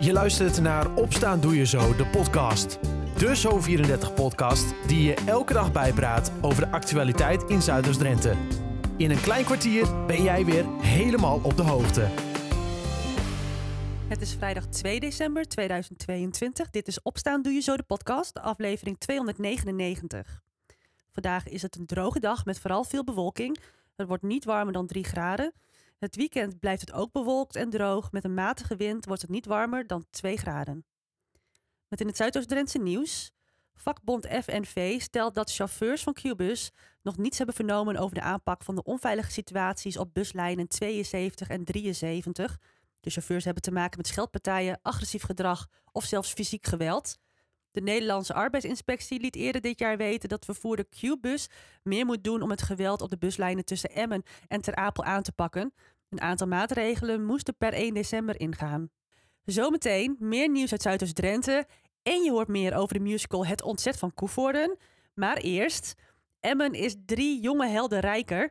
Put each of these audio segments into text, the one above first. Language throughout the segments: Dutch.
Je luistert naar Opstaan Doe Je Zo, de podcast. De Zo34-podcast die je elke dag bijpraat over de actualiteit in Zuiders-Drenthe. In een klein kwartier ben jij weer helemaal op de hoogte. Het is vrijdag 2 december 2022. Dit is Opstaan Doe Je Zo, de podcast, aflevering 299. Vandaag is het een droge dag met vooral veel bewolking. Het wordt niet warmer dan 3 graden. Het weekend blijft het ook bewolkt en droog. Met een matige wind wordt het niet warmer dan 2 graden. Met in het Zuidoost-Drentse nieuws. Vakbond FNV stelt dat chauffeurs van Qbus nog niets hebben vernomen over de aanpak van de onveilige situaties op buslijnen 72 en 73. De chauffeurs hebben te maken met scheldpartijen, agressief gedrag of zelfs fysiek geweld. De Nederlandse arbeidsinspectie liet eerder dit jaar weten dat vervoerder Qbus meer moet doen om het geweld op de buslijnen tussen Emmen en Ter Apel aan te pakken. Een aantal maatregelen moesten per 1 december ingaan. Zometeen meer nieuws uit Zuidoost-Drenthe en je hoort meer over de musical Het Ontzet van Koevoorden. Maar eerst, Emmen is drie jonge helden rijker.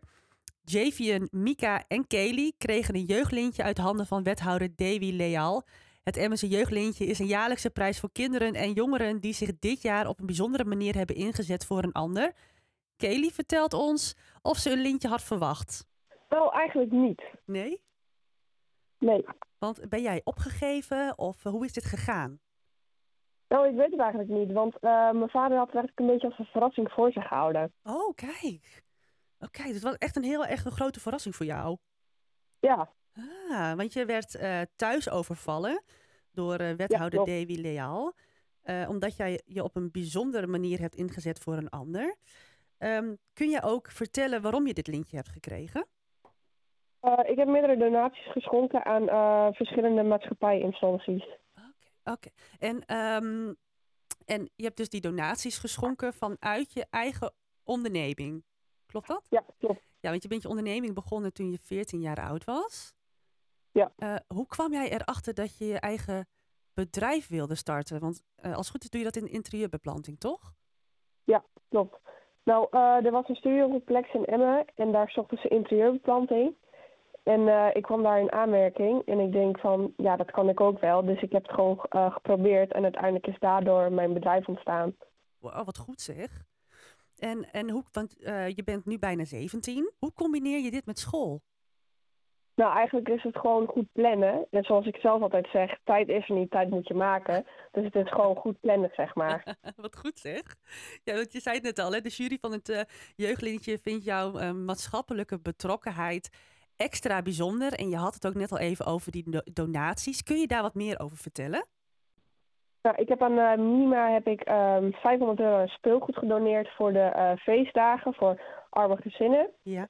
Javian, Mika en Kelly kregen een jeugdlintje uit handen van wethouder Davy Leal. Het Emmense jeugdlintje is een jaarlijkse prijs voor kinderen en jongeren die zich dit jaar op een bijzondere manier hebben ingezet voor een ander. Kelly vertelt ons of ze een lintje had verwacht. Nou, eigenlijk niet. Nee? Nee. Want ben jij opgegeven of eh, hoe is dit gegaan? Nou, ik weet het eigenlijk niet, want uh, mijn vader had het eigenlijk een beetje als een verrassing voor zich gehouden. Oh, kijk. Oké, dus het was echt een heel erg een grote verrassing voor jou. Ja. Ah, want je werd uh, thuis overvallen door uh, wethouder ja, Davy Leal. omdat jij je op een bijzondere manier hebt ingezet voor een ander. Um, kun je ook vertellen waarom je dit lintje hebt gekregen? Ik heb meerdere donaties geschonken aan verschillende maatschappijinstanties. Oké, okay, okay. en, um, en je hebt dus die donaties geschonken vanuit je eigen onderneming. Klopt dat? Ja, klopt. Ja, want je bent je onderneming begonnen toen je 14 jaar oud was. Ja. Uh, hoe kwam jij erachter dat je je eigen bedrijf wilde starten? Want als het goed is doe je dat in interieurbeplanting, toch? Ja, klopt. Nou, uh, er was een studiocomplex in Emmen en daar zochten ze interieurbeplanting. En ik kwam daar in aanmerking en ik denk van, ja, dat kan ik ook wel. Dus ik heb het gewoon geprobeerd en uiteindelijk is daardoor mijn bedrijf ontstaan. Wow, wat goed zeg. En, en hoe, want je bent nu bijna 17. Hoe combineer je dit met school? Nou, eigenlijk is het gewoon goed plannen. En zoals ik zelf altijd zeg, tijd is er niet, tijd moet je maken. Dus het is gewoon goed plannen, zeg maar. Wat goed zeg. Ja, want je zei het net al, hè? de jury van het uh, jeugdlintje vindt jouw uh, maatschappelijke betrokkenheid extra bijzonder. En je had het ook net al even over die donaties. Kun je daar wat meer over vertellen? Nou, ik heb aan uh, Minima heb ik, um, 500 euro aan speelgoed gedoneerd voor de feestdagen voor arme gezinnen. Ja.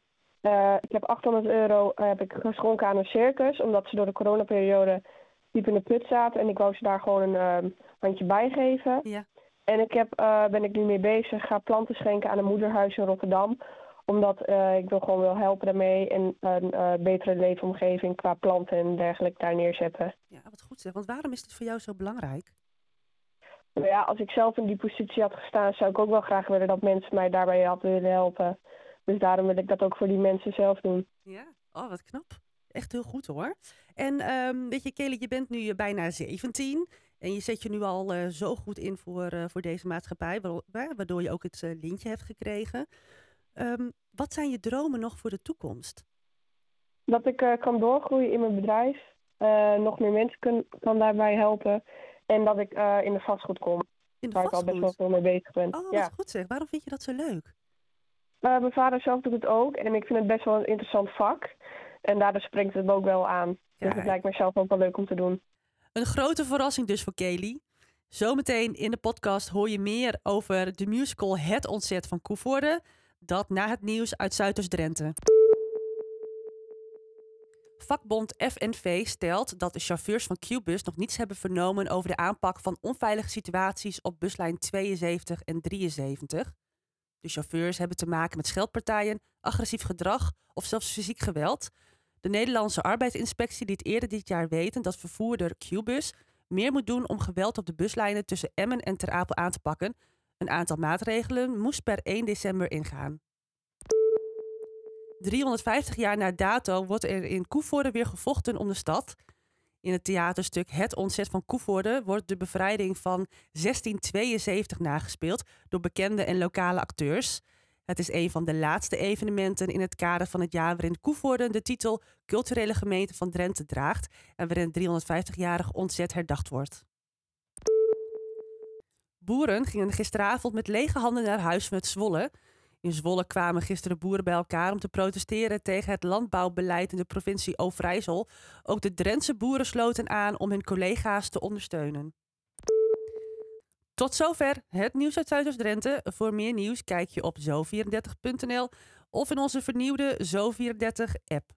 Uh, ik heb 800 euro uh, heb ik geschonken aan een circus, omdat ze door de coronaperiode diep in de put zaten. En ik wou ze daar gewoon een uh, handje bij geven. Ja. En ik heb, ben ik nu mee bezig, ga planten schenken aan een moederhuis in Rotterdam. Omdat ik wil gewoon wel helpen daarmee en een betere leefomgeving qua planten en dergelijke daar neerzetten. Ja, wat goed zeg. Want waarom is dit voor jou zo belangrijk? Nou ja, als ik zelf in die positie had gestaan, zou ik ook wel graag willen dat mensen mij daarbij hadden willen helpen. Dus daarom wil ik dat ook voor die mensen zelf doen. Ja, oh wat knap. Echt heel goed hoor. En um, weet je, Kelly, je bent nu bijna 17 en je zet je nu al uh, zo goed in voor, uh, voor deze maatschappij, waardoor je ook het uh, lintje hebt gekregen. Um, wat zijn je dromen nog voor de toekomst? Dat ik kan doorgroeien in mijn bedrijf, nog meer mensen kun, kan daarbij helpen en dat ik in de vastgoed kom. In de waar vastgoed? ik al best wel veel mee bezig ben. Oh, wat ja. goed zeg. Waarom vind je dat zo leuk? Uh, mijn vader zelf doet het ook en ik vind het best wel een interessant vak. En daardoor springt het me ook wel aan. Dus het lijkt me zelf ook wel leuk om te doen. Een grote verrassing dus voor Kelly. Zometeen in de podcast hoor je meer over de musical Het Ontzet van Koevoorde. Dat na het nieuws uit Zuidoost-Drenthe. Vakbond FNV stelt dat de chauffeurs van Qbus nog niets hebben vernomen over de aanpak van onveilige situaties op buslijn 72 en 73. De chauffeurs hebben te maken met scheldpartijen, agressief gedrag of zelfs fysiek geweld. De Nederlandse arbeidsinspectie liet eerder dit jaar weten dat vervoerder Qbus meer moet doen om geweld op de buslijnen tussen Emmen en Ter Apel aan te pakken. Een aantal maatregelen moest per 1 december ingaan. 350 jaar na dato wordt er in Koevoorde weer gevochten om de stad. In het theaterstuk Het Ontzet van Koevoorde wordt de bevrijding van 1672 nagespeeld door bekende en lokale acteurs. Het is een van de laatste evenementen in het kader van het jaar waarin Koevoorde de titel Culturele Gemeente van Drenthe draagt en waarin het 350-jarig ontzet herdacht wordt. Boeren gingen gisteravond met lege handen naar huis vanuit Zwolle. In Zwolle kwamen gisteren boeren bij elkaar om te protesteren tegen het landbouwbeleid in de provincie Overijssel. Ook de Drentse boeren sloten aan om hun collega's te ondersteunen. Tot zover het nieuws uit Zuidoost-Drenthe. Voor meer nieuws kijk je op zo34.nl of in onze vernieuwde Zo34-app.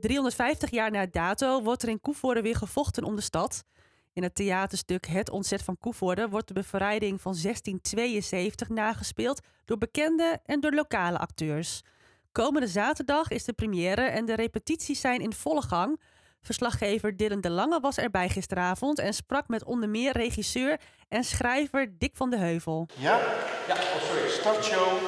350 jaar na dato wordt er in Koevoorde weer gevochten om de stad. In het theaterstuk Het Ontzet van Koevoorde wordt de bevrijding van 1672 nagespeeld door bekende en door lokale acteurs. Komende zaterdag is de première en de repetities zijn in volle gang. Verslaggever Dylan de Lange was erbij gisteravond en sprak met onder meer regisseur en schrijver Dick van de Heuvel. Ja? Ja, oh sorry. Startshow.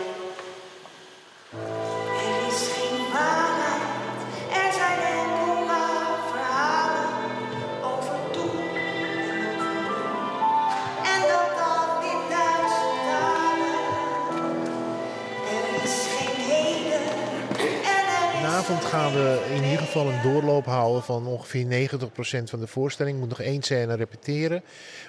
Gaan we in ieder geval een doorloop houden van ongeveer 90% van de voorstelling. Ik moet nog één scène repeteren.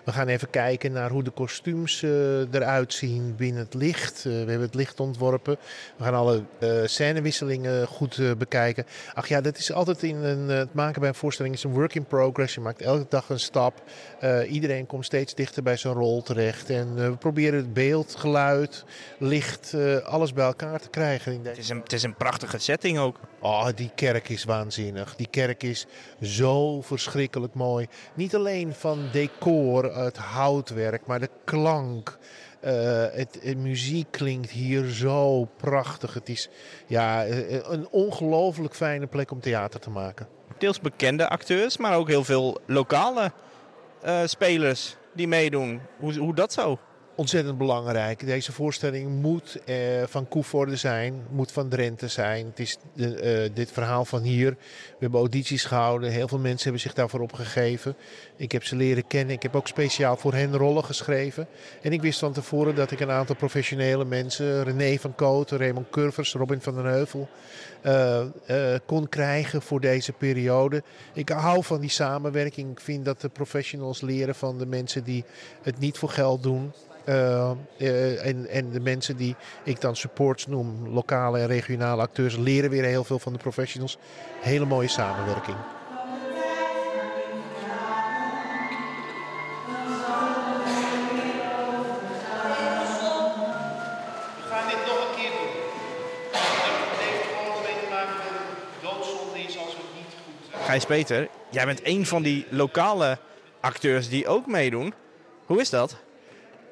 We gaan even kijken naar hoe de kostuums eh, eruit zien binnen het licht. Eh, we hebben het licht ontworpen. We gaan alle eh scènewisselingen goed eh, bekijken. Ach ja, dat is altijd in een, eh, het maken bij een voorstelling is een work in progress. Je maakt elke dag een stap. Eh, iedereen komt steeds dichter bij zijn rol terecht. En eh, we proberen het beeld, geluid, licht, eh, alles bij elkaar te krijgen in deze Het is, een, het is een prachtige setting ook. Oh, die kerk is waanzinnig. Die kerk is zo verschrikkelijk mooi. Niet alleen van decor, het houtwerk, maar de klank. Eh, het, muziek klinkt hier zo prachtig. Het is ja, eh, een ongelooflijk fijne plek om theater te maken. Deels bekende acteurs, maar ook heel veel lokale eh, spelers die meedoen. Hoe, hoe dat zo? Ontzettend belangrijk. Deze voorstelling moet eh, van Koevoorde zijn, moet van Drenthe zijn. Het is eh, dit verhaal van hier. We hebben audities gehouden. Heel veel mensen hebben zich daarvoor opgegeven. Ik heb ze leren kennen. Ik heb ook speciaal voor hen rollen geschreven. En ik wist van tevoren dat ik een aantal professionele mensen, René van Kooten, Raymond Curvers, Robin van den Heuvel, eh, kon krijgen voor deze periode. Ik hou van die samenwerking. Ik vind dat de professionals leren van de mensen die het niet voor geld doen. Uh, uh, en, en de mensen die ik dan supports noem, lokale en regionale acteurs, leren weer heel veel van de professionals. Hele mooie samenwerking. We gaan dit nog een keer doen. Het heeft gewoon mee te maken met een doodzonde is als we het niet goed... eh, Gijs Peter, jij bent een van die lokale acteurs die ook meedoen. Hoe is dat?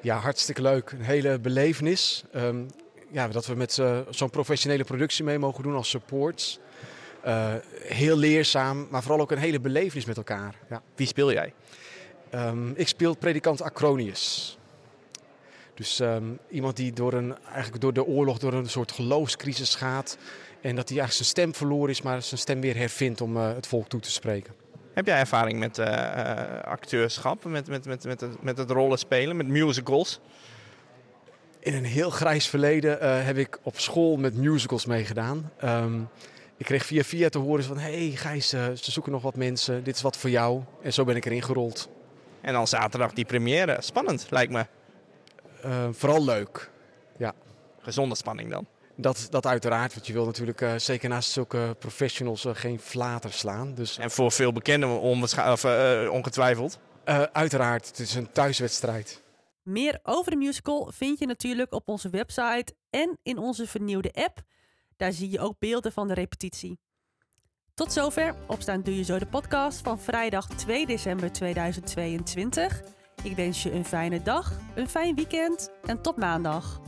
Ja, hartstikke leuk. Een hele belevenis. Ehm, ja, dat we met eh, zo'n professionele productie mee mogen doen als supports. Eh, heel leerzaam, maar vooral ook een hele belevenis met elkaar. Ja. Wie speel jij? Ehm, ik speel predikant Acronius. Dus ehm, iemand die door, een, eigenlijk door de oorlog, door een soort geloofscrisis gaat. En dat hij eigenlijk zijn stem verloren is, maar zijn stem weer hervindt om eh, het volk toe te spreken. Heb jij ervaring met eh, eh, acteurschap, met, met, met, met, het, met het rollen spelen, met musicals? In een heel grijs verleden eh, heb ik op school met musicals meegedaan. Ehm, ik kreeg via via te horen van... hey Gijs, ze zoeken nog wat mensen. Dit is wat voor jou. En zo ben ik erin gerold. En dan zaterdag die première. Spannend, lijkt me. Eh, vooral leuk. Gezonde spanning dan. Dat, dat uiteraard, want je wil natuurlijk eh, zeker naast zulke professionals eh, geen flater slaan. Dus En voor veel bekenden of, eh, ongetwijfeld. eh, uiteraard, het is een thuiswedstrijd. Meer over de musical vind je natuurlijk op onze website en in onze vernieuwde app. Daar zie je ook beelden van de repetitie. Tot zover Opstaan Doe Je Zo de podcast van vrijdag 2 december 2022. Ik wens je een fijne dag, een fijn weekend en tot maandag.